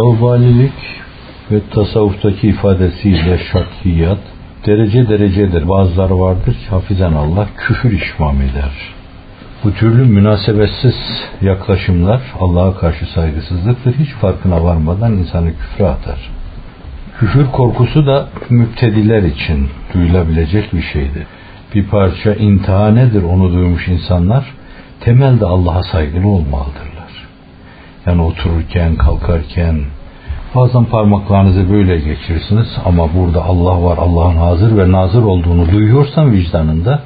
Laubalilik ve tasavvuftaki ifadesiyle şartiyat derece derecedir. Bazıları vardır ki hafizan Allah küfür işmam eder. Bu türlü münasebetsiz yaklaşımlar Allah'a karşı saygısızlıktır. Hiç farkına varmadan insanı küfre atar. Küfür korkusu da müptediler için duyulabilecek bir şeydir. Bir parça intiha nedir onu duymuş insanlar temelde Allah'a saygılı olmalıdırlar. Yani otururken, kalkarken, bazen parmaklarınızı böyle geçirirsiniz ama burada Allah var, Allah'ın hazır ve nazır olduğunu duyuyorsan vicdanında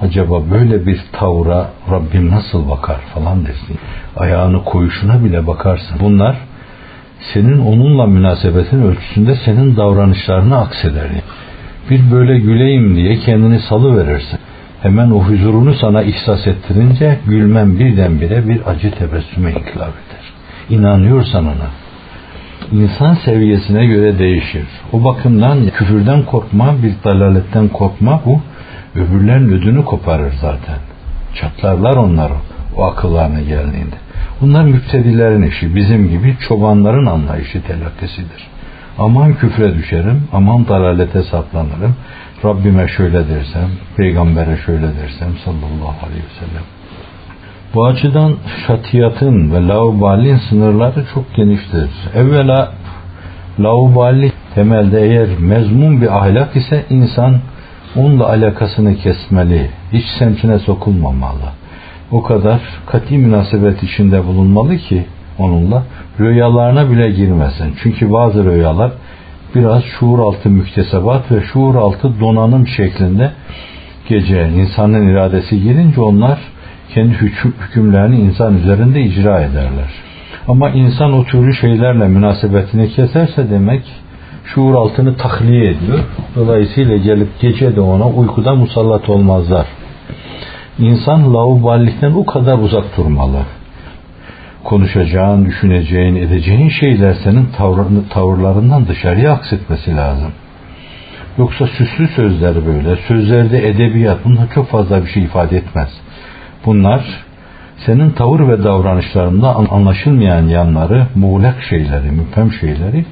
acaba böyle bir tavra Rabbim nasıl bakar falan dersin. Ayağını koyuşuna bile bakarsın. Bunlar senin onunla münasebetin ölçüsünde senin davranışlarını akseder. Bir böyle güleyim diye kendini salı verirsin. Hemen o huzurunu sana ihsas ettirince gülmen birdenbire bir acı tebessüme inkılap eder. İnanıyorsan ona. İnsan seviyesine göre değişir. O bakımdan küfürden korkma, bir dalaletten korkma bu öbürlerin ödünü koparır zaten. Çatlarlar onları o akıllarına geldiğinde. Bunlar müptedilerin işi, bizim gibi çobanların anlayışı telakkisidir. Aman küfre düşerim, aman dalalete saplanırım, Rabbime şöyle dersem, peygambere şöyle dersem sallallahu aleyhi ve sellem. Bu açıdan şatiyatın ve laubalin sınırları çok geniştir. Evvela laubali temelde eğer mezmun bir ahlak ise insan onunla alakasını kesmeli, hiç semtine sokulmamalı. O kadar kati münasebet içinde bulunmalı ki onunla rüyalarına bile girmesin. Çünkü bazı rüyalar biraz şuur altı müktesebat ve şuur altı donanım şeklinde gece insanın iradesi girince onlar kendi hükümlerini insan üzerinde icra ederler. Ama insan o türlü şeylerle münasebetini keserse demek şuur altını tahliye ediyor. Dolayısıyla gelip gece de ona uykuda musallat olmazlar. İnsan lauballikten o kadar uzak durmalı. Konuşacağın, düşüneceğin, edeceğin şeyler senin tavrını, tavırlarından dışarıya aksetmesi lazım. Yoksa süslü sözler böyle, sözlerde edebiyat bunlar çok fazla bir şey ifade etmez. Bunlar senin tavır ve davranışlarında anlaşılmayan yanları, muğlak şeyleri, müphem şeyleri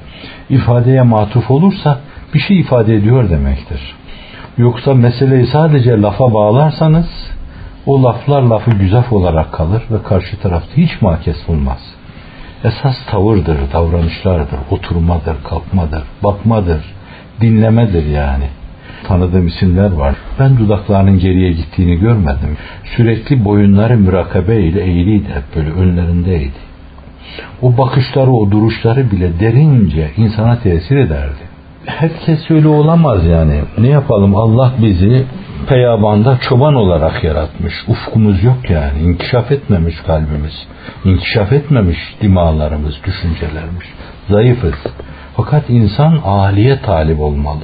ifadeye matuf olursa bir şey ifade ediyor demektir. Yoksa meseleyi sadece lafa bağlarsanız o laflar lafı güzaf olarak kalır ve karşı tarafta hiç makes bulmaz. Esas tavırdır, davranışlardır, oturmadır, kalkmadır, bakmadır, dinlemedir yani. Tanıdığım isimler var. Ben dudaklarının geriye gittiğini görmedim. Sürekli boyunları mürakabe ile eğiliydi hep böyle önlerindeydi. O bakışları, o duruşları bile derince insana tesir ederdi. Herkes öyle olamaz yani. Ne yapalım Allah bizi peyabanda çoban olarak yaratmış. Ufkumuz yok yani. İnkişaf etmemiş kalbimiz. İnkişaf etmemiş dimalarımız, düşüncelerimiz. Zayıfız. Fakat insan aliye talip olmalı.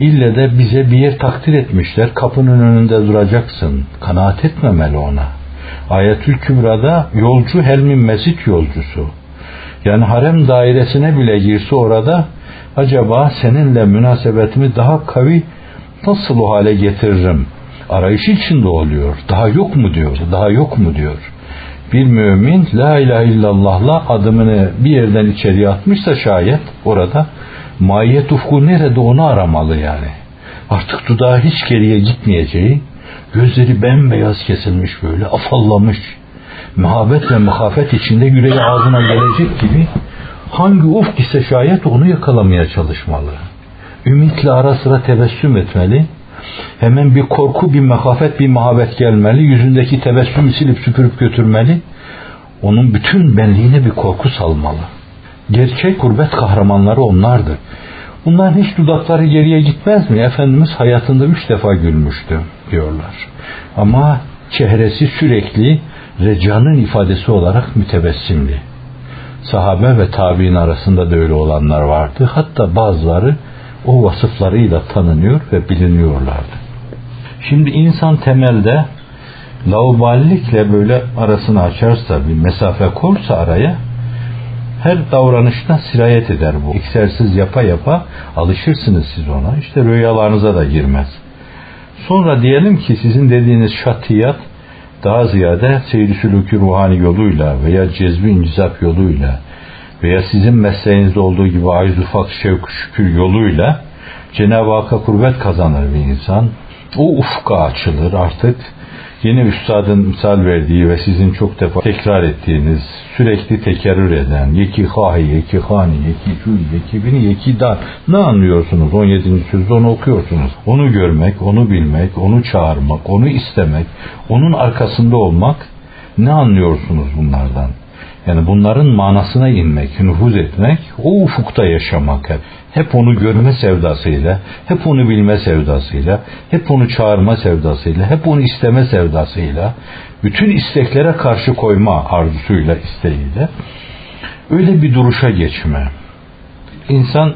İlle de bize bir yer takdir etmişler. Kapının önünde duracaksın. Kanaat etmemeli ona. Ayetül Kübra'da yolcu helmin mesit yolcusu. Yani harem dairesine bile girse orada acaba seninle münasebetimi daha kavi nasıl o hale getiririm? Arayışı içinde oluyor. Daha yok mu diyor. Daha yok mu diyor. Bir mümin la ilahe illallah'la adımını bir yerden içeriye atmışsa şayet orada mahiyet ufku nerede onu aramalı yani. Artık dudağı hiç geriye gitmeyeceği, gözleri bembeyaz kesilmiş böyle afallamış, muhabbet ve muhafet içinde yüreği ağzına gelecek gibi hangi ufk ise şayet onu yakalamaya çalışmalı. Ümitle ara sıra tebessüm etmeli. Hemen bir korku, bir mehafet, bir muhabbet gelmeli. Yüzündeki tebessümü silip süpürüp götürmeli. Onun bütün benliğine bir korku salmalı. Gerçek kurbet kahramanları onlardır. Bunların hiç dudakları geriye gitmez mi? Efendimiz hayatında üç defa gülmüştü diyorlar. Ama çehresi sürekli recanın ifadesi olarak mütebessimdi. Sahabe ve tabi'in arasında da öyle olanlar vardı. Hatta bazıları o vasıflarıyla tanınıyor ve biliniyorlardı. Şimdi insan temelde lauballikle böyle arasını açarsa, bir mesafe korsa araya her davranışta sirayet eder bu. İksersiz yapa yapa alışırsınız siz ona. İşte rüyalarınıza da girmez. Sonra diyelim ki sizin dediğiniz şatiyat daha ziyade seyri ruhani yoluyla veya cezbi incizap yoluyla veya sizin mesleğinizde olduğu gibi ayz ufak şevk şükür yoluyla Cenab-ı Hakk'a kurbet kazanır bir insan. O ufka açılır artık yine üstadın misal verdiği ve sizin çok defa tekrar ettiğiniz sürekli tekerrür eden yeki hahi, yeki hani, yeki şu, yeki bini, yeki dar ne anlıyorsunuz 17. sözde onu okuyorsunuz. Onu görmek, onu bilmek, onu çağırmak, onu istemek, onun arkasında olmak ne anlıyorsunuz bunlardan? Yani bunların manasına inmek, nüfuz etmek, o ufukta yaşamak hep. Hep onu görme sevdasıyla, hep onu bilme sevdasıyla, hep onu çağırma sevdasıyla, hep onu isteme sevdasıyla, bütün isteklere karşı koyma arzusuyla, isteğiyle öyle bir duruşa geçme. İnsan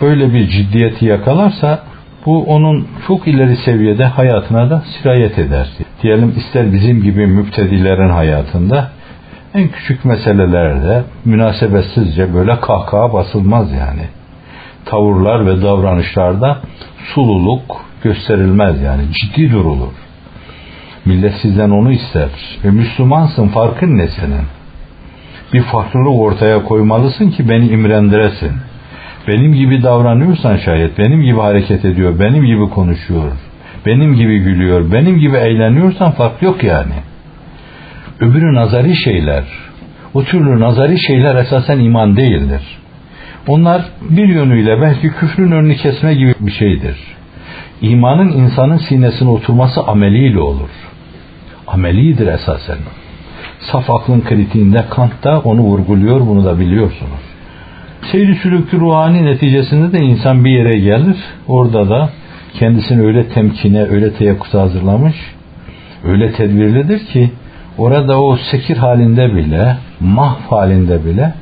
böyle bir ciddiyeti yakalarsa bu onun çok ileri seviyede hayatına da sirayet eder. Diyelim ister bizim gibi müptedilerin hayatında en küçük meselelerde münasebetsizce böyle kahkaha basılmaz yani. Tavırlar ve davranışlarda sululuk gösterilmez yani ciddi durulur. Millet sizden onu ister. Ve Müslümansın farkın ne senin? Bir farklılık ortaya koymalısın ki beni imrendiresin. Benim gibi davranıyorsan şayet, benim gibi hareket ediyor, benim gibi konuşuyor, benim gibi gülüyor, benim gibi eğleniyorsan fark yok yani. Öbürü nazari şeyler. O türlü nazari şeyler esasen iman değildir. Onlar bir yönüyle belki küfrün önünü kesme gibi bir şeydir. İmanın insanın sinesine oturması ameliyle olur. Amelidir esasen. Saf aklın kritiğinde Kant da onu vurguluyor, bunu da biliyorsunuz. Seyri sülüklü ruhani neticesinde de insan bir yere gelir, orada da kendisini öyle temkine, öyle teyakkuza hazırlamış, öyle tedbirlidir ki orada o sekir halinde bile, mahv halinde bile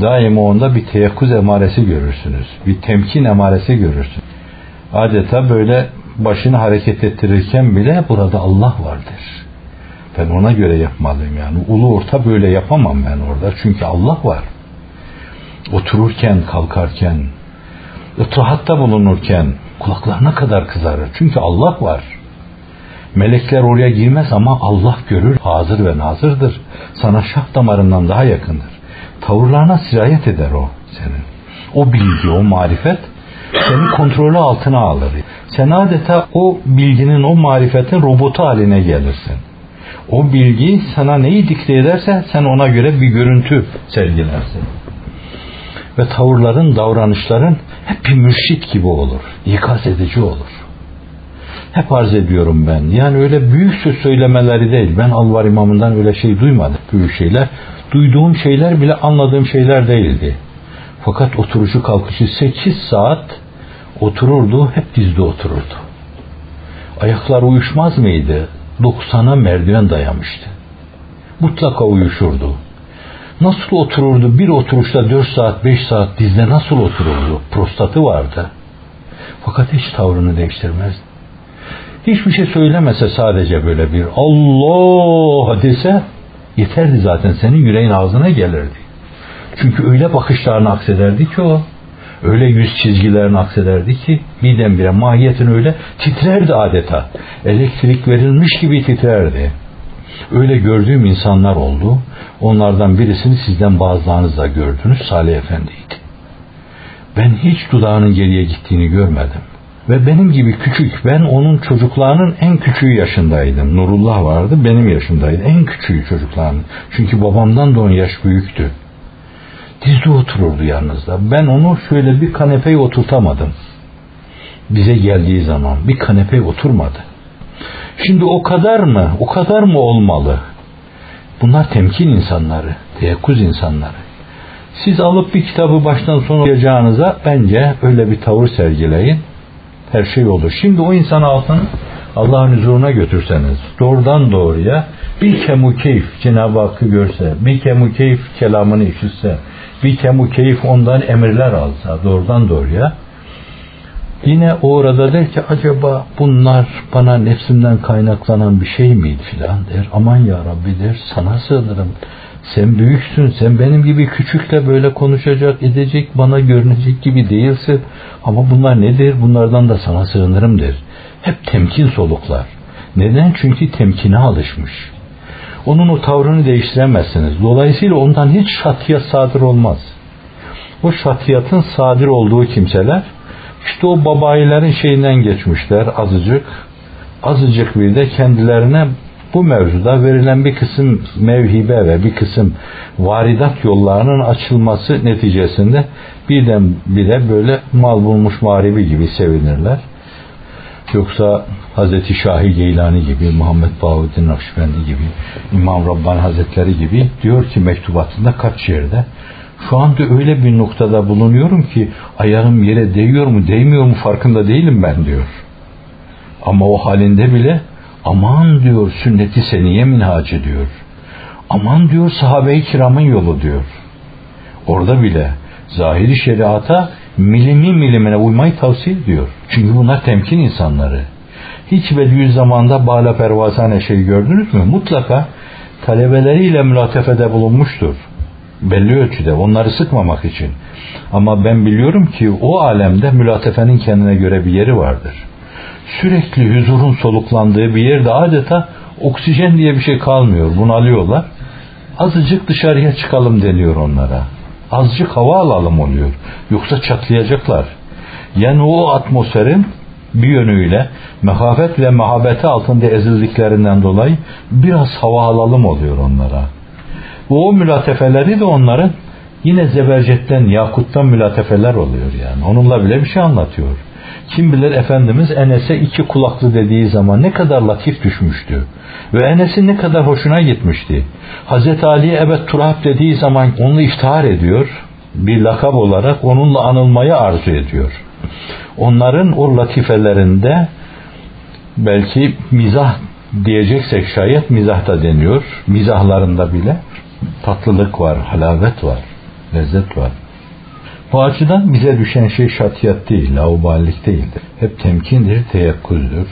daima onda bir teyakkuz emaresi görürsünüz. Bir temkin emaresi görürsünüz. Adeta böyle başını hareket ettirirken bile burada Allah vardır. Ben ona göre yapmalıyım yani. Ulu orta böyle yapamam ben orada. Çünkü Allah var. Otururken, kalkarken, ıtrahatta bulunurken kulaklarına kadar kızarır. Çünkü Allah var. Melekler oraya girmez ama Allah görür, hazır ve nazırdır. Sana şah damarından daha yakındır. Tavırlarına sirayet eder o senin. O bilgi, o marifet seni kontrolü altına alır. Sen adeta o bilginin, o marifetin robotu haline gelirsin. O bilgi sana neyi dikte ederse sen ona göre bir görüntü sergilersin. Ve tavırların, davranışların hep bir mürşit gibi olur. İkaz edici olur hep arz ediyorum ben. Yani öyle büyük söz söylemeleri değil. Ben Alvar imamından öyle şey duymadım. Büyük şeyler. Duyduğum şeyler bile anladığım şeyler değildi. Fakat oturuşu kalkışı 8 saat otururdu. Hep dizde otururdu. Ayaklar uyuşmaz mıydı? 90'a merdiven dayamıştı. Mutlaka uyuşurdu. Nasıl otururdu? Bir oturuşta 4 saat, 5 saat dizde nasıl otururdu? Prostatı vardı. Fakat hiç tavrını değiştirmezdi hiçbir şey söylemese sadece böyle bir Allah dese yeterdi zaten senin yüreğin ağzına gelirdi. Çünkü öyle bakışlarını aksederdi ki o. Öyle yüz çizgilerini aksederdi ki birdenbire mahiyetin öyle titrerdi adeta. Elektrik verilmiş gibi titrerdi. Öyle gördüğüm insanlar oldu. Onlardan birisini sizden bazılarınız da gördünüz. Salih Efendi'ydi. Ben hiç dudağının geriye gittiğini görmedim. Ve benim gibi küçük, ben onun çocuklarının en küçüğü yaşındaydım. Nurullah vardı, benim yaşımdaydı. En küçüğü çocukların. Çünkü babamdan da on yaş büyüktü. Dizde otururdu yanınızda. Ben onu şöyle bir kanepeye oturtamadım. Bize geldiği zaman bir kanepeye oturmadı. Şimdi o kadar mı, o kadar mı olmalı? Bunlar temkin insanları, teyakkuz insanları. Siz alıp bir kitabı baştan sona okuyacağınıza bence öyle bir tavır sergileyin her şey olur. Şimdi o insan altın Allah'ın huzuruna götürseniz doğrudan doğruya bir kemu keyif Cenab-ı Hakk'ı görse, bir kemu keyif kelamını işitse, bir kemu keyif ondan emirler alsa doğrudan doğruya yine o orada der ki acaba bunlar bana nefsimden kaynaklanan bir şey miydi filan der. Aman ya Rabbi der sana sığınırım. Sen büyüksün, sen benim gibi küçükle böyle konuşacak, edecek, bana görünecek gibi değilsin. Ama bunlar nedir? Bunlardan da sana sığınırım der. Hep temkin soluklar. Neden? Çünkü temkine alışmış. Onun o tavrını değiştiremezsiniz. Dolayısıyla ondan hiç şatiyat sadır olmaz. O şatiyatın sadir olduğu kimseler işte o babayilerin şeyinden geçmişler azıcık. Azıcık bir de kendilerine bu mevzuda verilen bir kısım mevhibe ve bir kısım varidat yollarının açılması neticesinde birden bire böyle mal bulmuş mağribi gibi sevinirler. Yoksa Hz. Şahi Geylani gibi, Muhammed Bahuddin Nakşibendi gibi, İmam Rabbani Hazretleri gibi diyor ki mektubatında kaç yerde şu anda öyle bir noktada bulunuyorum ki ayağım yere değiyor mu değmiyor mu farkında değilim ben diyor. Ama o halinde bile aman diyor sünneti seniye minhacı diyor. Aman diyor sahabe-i kiramın yolu diyor. Orada bile zahiri şeriata milimi milimine uymayı tavsiye ediyor. Çünkü bunlar temkin insanları. Hiç Bediüzzaman'da Bala Pervazane şey gördünüz mü? Mutlaka talebeleriyle mülatefede bulunmuştur. Belli ölçüde onları sıkmamak için. Ama ben biliyorum ki o alemde mülatefenin kendine göre bir yeri vardır. Sürekli huzurun soluklandığı bir yerde adeta oksijen diye bir şey kalmıyor. Bunu alıyorlar. Azıcık dışarıya çıkalım deniyor onlara azıcık hava alalım oluyor. Yoksa çatlayacaklar. Yani o atmosferin bir yönüyle mehafet ve mehabeti altında ezildiklerinden dolayı biraz hava alalım oluyor onlara. O mülatefeleri de onların yine zebercetten, yakuttan mülatefeler oluyor yani. Onunla bile bir şey anlatıyor. Kim bilir Efendimiz Enes'e iki kulaklı dediği zaman ne kadar latif düşmüştü. Ve Enes'in ne kadar hoşuna gitmişti. Hazreti Ali'ye evet Turab dediği zaman onunla iftihar ediyor. Bir lakab olarak onunla anılmayı arzu ediyor. Onların o latifelerinde belki mizah diyeceksek şayet mizah da deniyor. Mizahlarında bile tatlılık var, halavet var, lezzet var. Bu açıdan bize düşen şey şatiyat değil, lauballik değildir. Hep temkindir, teyakküzdür.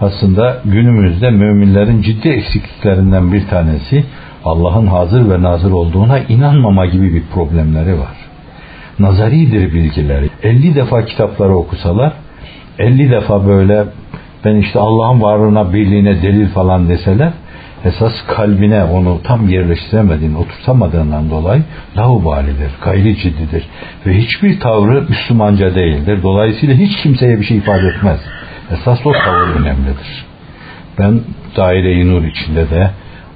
Aslında günümüzde müminlerin ciddi eksikliklerinden bir tanesi Allah'ın hazır ve nazır olduğuna inanmama gibi bir problemleri var. Nazaridir bilgileri. 50 defa kitapları okusalar, 50 defa böyle ben işte Allah'ın varlığına, birliğine delil falan deseler, esas kalbine onu tam yerleştiremediğini, oturtamadığından dolayı laubalidir, gayri ciddidir. Ve hiçbir tavrı Müslümanca değildir. Dolayısıyla hiç kimseye bir şey ifade etmez. Esas o tavır önemlidir. Ben daire-i nur içinde de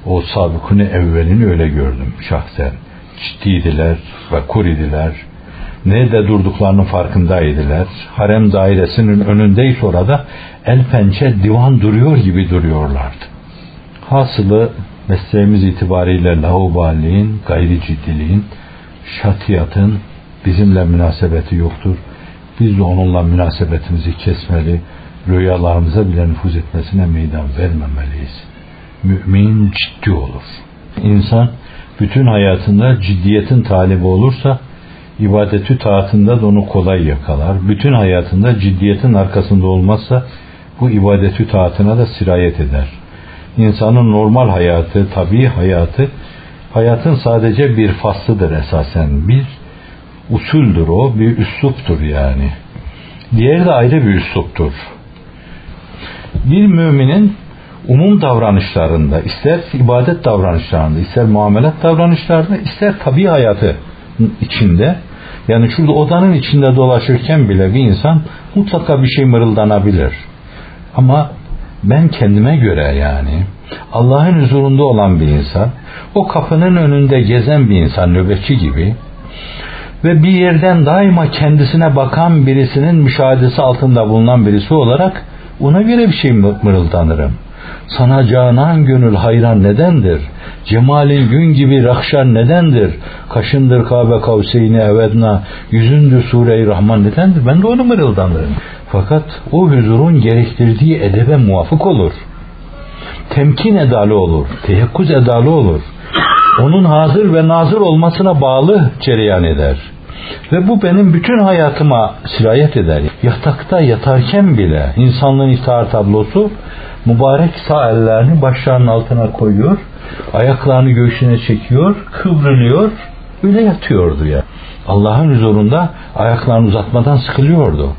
o sabıkını evvelini öyle gördüm şahsen. Ciddiydiler ve kuridiler. Nerede durduklarının farkındaydılar. Harem dairesinin önündeyiz orada el pençe divan duruyor gibi duruyorlardı. Hasılı mesleğimiz itibariyle laubaliğin, gayri ciddiliğin, şatiyatın bizimle münasebeti yoktur. Biz de onunla münasebetimizi kesmeli, rüyalarımıza bile nüfuz etmesine meydan vermemeliyiz. Mümin ciddi olur. İnsan bütün hayatında ciddiyetin talibi olursa ibadetü taatında da onu kolay yakalar. Bütün hayatında ciddiyetin arkasında olmazsa bu ibadetü taatına da sirayet eder. İnsanın normal hayatı, tabii hayatı hayatın sadece bir faslıdır esasen. Bir usuldür o, bir üsluptur yani. Diğeri de ayrı bir üsluptur. Bir müminin umum davranışlarında, ister ibadet davranışlarında, ister muamelat davranışlarında, ister tabi hayatı içinde, yani şurada odanın içinde dolaşırken bile bir insan mutlaka bir şey mırıldanabilir. Ama ben kendime göre yani Allah'ın huzurunda olan bir insan, o kapının önünde gezen bir insan nöbetçi gibi ve bir yerden daima kendisine bakan birisinin müşahedesi altında bulunan birisi olarak ona göre bir şey mırıldanırım. Sana canan gönül hayran nedendir? Cemalin gün gibi rakşan nedendir? Kaşındır Kabe kavseyni evedna, yüzündür Sure-i Rahman nedendir? Ben de onu mırıldanırım. Fakat o huzurun gerektirdiği edebe muvafık olur. Temkin edalı olur, teyakkuz edalı olur. Onun hazır ve nazır olmasına bağlı cereyan eder. Ve bu benim bütün hayatıma sirayet eder. Yatakta yatarken bile insanlığın iftihar tablosu mübarek sağ ellerini başlarının altına koyuyor, ayaklarını göğsüne çekiyor, kıvrılıyor, öyle yatıyordu ya. Allah'ın huzurunda ayaklarını uzatmadan sıkılıyordu.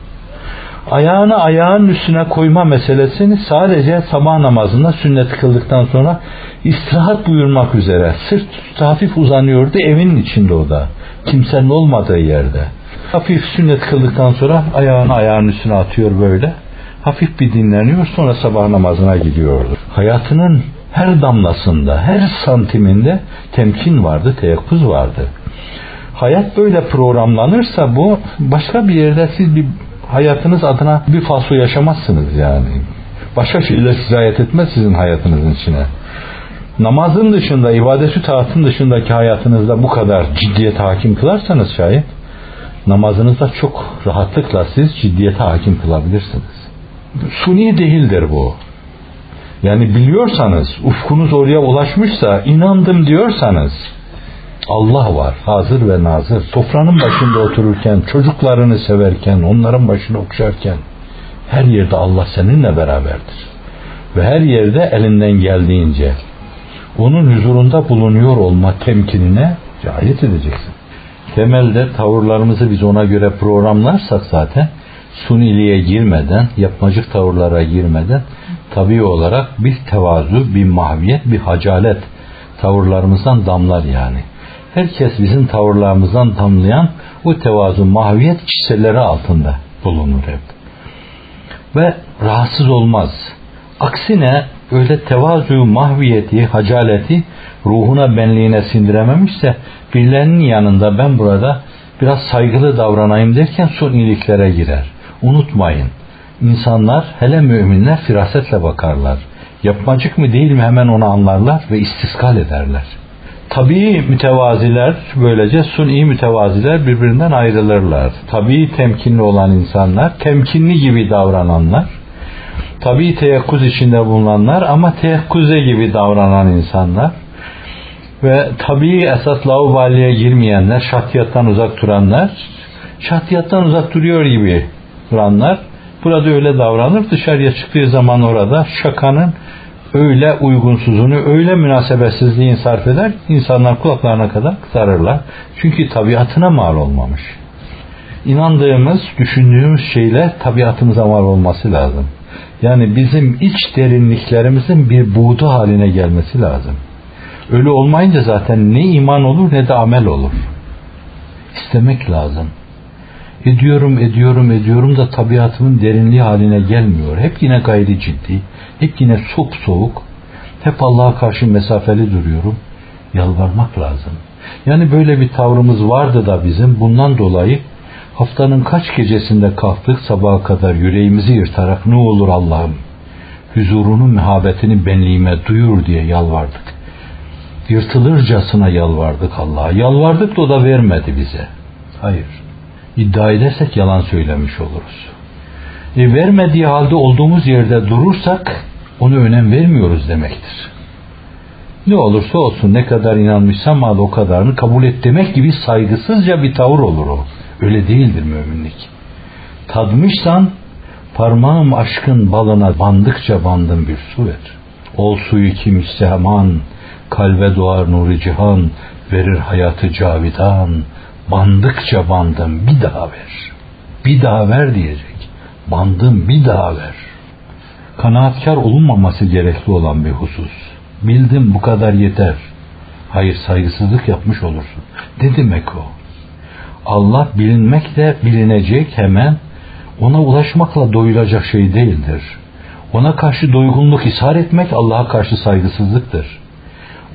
ayağını ayağın üstüne koyma meselesini sadece sabah namazında sünnet kıldıktan sonra istirahat buyurmak üzere sırt hafif uzanıyordu evin içinde o da. Kimsenin olmadığı yerde. Hafif sünnet kıldıktan sonra ayağını ayağın üstüne atıyor böyle hafif bir dinleniyor sonra sabah namazına gidiyordu hayatının her damlasında her santiminde temkin vardı teyakkuz vardı hayat böyle programlanırsa bu başka bir yerde siz bir hayatınız adına bir fasıl yaşamazsınız yani. Başka şeyler sirayet etmez sizin hayatınızın içine. Namazın dışında, ibadeti taatın dışındaki hayatınızda bu kadar ciddiyete hakim kılarsanız şayet namazınızda çok rahatlıkla siz ciddiyete hakim kılabilirsiniz. Suni değildir bu. Yani biliyorsanız, ufkunuz oraya ulaşmışsa, inandım diyorsanız, Allah var, hazır ve nazır. Sofranın başında otururken, çocuklarını severken, onların başını okşarken her yerde Allah seninle beraberdir. Ve her yerde elinden geldiğince onun huzurunda bulunuyor olma temkinine riayet edeceksin. Temelde tavırlarımızı biz ona göre programlarsak zaten suniliğe girmeden, yapmacık tavırlara girmeden tabii olarak bir tevazu, bir mahviyet, bir hacalet tavırlarımızdan damlar yani herkes bizim tavırlarımızdan damlayan o tevazu mahviyet çiseleri altında bulunur hep. Ve rahatsız olmaz. Aksine öyle tevazu mahviyeti, hacaleti ruhuna benliğine sindirememişse birilerinin yanında ben burada biraz saygılı davranayım derken son iyiliklere girer. Unutmayın. insanlar hele müminler firasetle bakarlar. Yapmacık mı değil mi hemen onu anlarlar ve istiskal ederler tabii mütevaziler böylece suni mütevaziler birbirinden ayrılırlar. Tabii temkinli olan insanlar, temkinli gibi davrananlar, tabii teyakkuz içinde bulunanlar ama teyakkuze gibi davranan insanlar ve tabii esas laubaliye girmeyenler, şatiyattan uzak duranlar, şatiyattan uzak duruyor gibi duranlar burada öyle davranır. Dışarıya çıktığı zaman orada şakanın öyle uygunsuzunu, öyle münasebetsizliğini sarf eder insanlar kulaklarına kadar sarırlar. Çünkü tabiatına mal olmamış. İnandığımız, düşündüğümüz şeyler tabiatımıza mal olması lazım. Yani bizim iç derinliklerimizin bir buğdu haline gelmesi lazım. Öyle olmayınca zaten ne iman olur ne de amel olur. İstemek lazım. Ediyorum, ediyorum, ediyorum da tabiatımın derinliği haline gelmiyor. Hep yine gayri ciddi, hep yine soğuk soğuk, hep Allah'a karşı mesafeli duruyorum. Yalvarmak lazım. Yani böyle bir tavrımız vardı da bizim bundan dolayı haftanın kaç gecesinde kalktık sabaha kadar yüreğimizi yırtarak ne olur Allah'ım huzurunun muhabbetini benliğime duyur diye yalvardık. Yırtılırcasına yalvardık Allah'a. Yalvardık da o da vermedi bize. Hayır iddia edersek yalan söylemiş oluruz. E, vermediği halde olduğumuz yerde durursak onu önem vermiyoruz demektir. Ne olursa olsun ne kadar inanmışsam mal o kadarını kabul et demek gibi saygısızca bir tavır olur o. Öyle değildir müminlik. Tadmışsan parmağım aşkın balına bandıkça bandım bir su ver. Ol suyu kim iste hemen, kalbe doğar nuru cihan, verir hayatı cavidan, Bandıkça bandım bir daha ver. Bir daha ver diyecek. Bandım bir daha ver. Kanaatkar olunmaması gerekli olan bir husus. Bildim bu kadar yeter. Hayır saygısızlık yapmış olursun. Ne demek o? Allah bilinmekle bilinecek hemen ona ulaşmakla doyulacak şey değildir. Ona karşı doygunluk ishar etmek Allah'a karşı saygısızlıktır.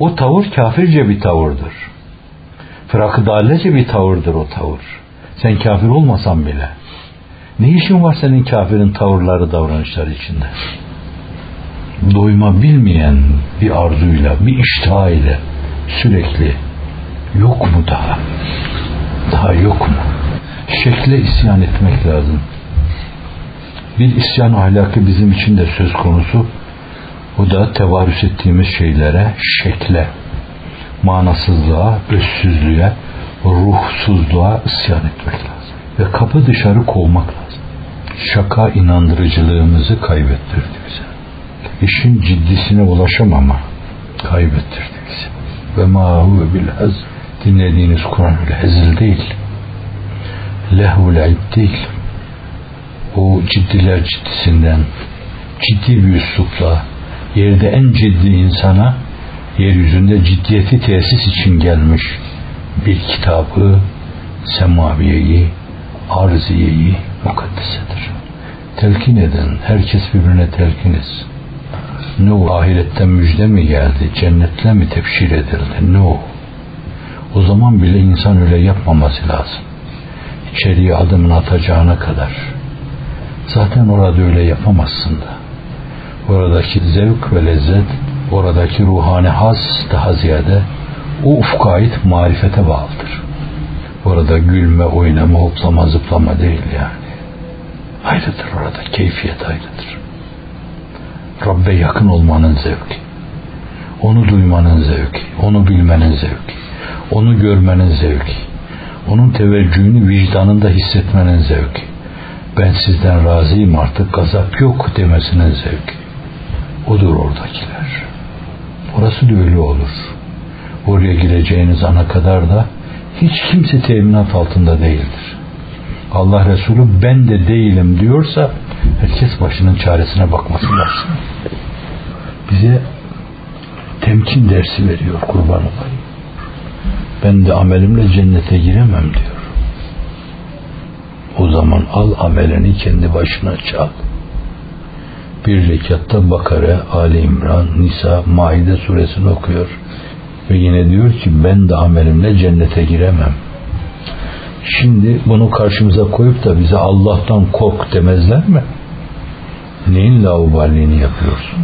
O tavır kafirce bir tavırdır. Fırakıdallece bir tavırdır o tavır. Sen kafir olmasan bile. Ne işin var senin kafirin tavırları, davranışları içinde? Doyma bilmeyen bir arzuyla, bir iştah ile sürekli yok mu daha? Daha yok mu? Şekle isyan etmek lazım. Bir isyan ahlakı bizim için de söz konusu. O da tevarüs ettiğimiz şeylere, şekle, manasızlığa, özsüzlüğe, ruhsuzluğa isyan etmek lazım. Ve kapı dışarı kovmak lazım. Şaka inandırıcılığımızı kaybettirdi bize. İşin ciddisine ulaşamama kaybettirdi bize. Ve ma huve bil dinlediğiniz Kur'an öyle hezil değil. Lehvul değil. o ciddiler ciddisinden ciddi bir üslupla yerde en ciddi insana yeryüzünde ciddiyeti tesis için gelmiş bir kitabı semaviyeyi, arziyeyi mukaddesedir. Telkin edin. Herkes birbirine telkin etsin. Ne o? Ahiretten müjde mi geldi? Cennetle mi tebşir edildi? Ne o? O zaman bile insan öyle yapmaması lazım. İçeriye adımını atacağına kadar. Zaten orada öyle yapamazsın da. Oradaki zevk ve lezzet, oradaki ruhani haz daha ziyade o ufka ait marifete bağlıdır. Orada gülme, oynama, hoplama, zıplama değil yani. Ayrıdır orada, keyfiyet ayrıdır. Rabbe yakın olmanın zevki. Onu duymanın zevki, onu bilmenin zevki, onu görmenin zevki, onun teveccühünü vicdanında hissetmenin zevki. Ben sizden razıyım artık gazap yok demesinin zevki. Odur oradakiler. Orası da öyle olur. Oraya gireceğiniz ana kadar da hiç kimse teminat altında değildir. Allah Resulü ben de değilim diyorsa herkes başının çaresine bakması lazım. Bize temkin dersi veriyor kurban olayım. Ben de amelimle cennete giremem diyor. O zaman al amelini kendi başına çal. Bir rekatta Bakara, Ali İmran, Nisa, Maide suresini okuyor. Ve yine diyor ki ben de amelimle cennete giremem. Şimdi bunu karşımıza koyup da bize Allah'tan kork demezler mi? Neyin lauballiğini yapıyorsun?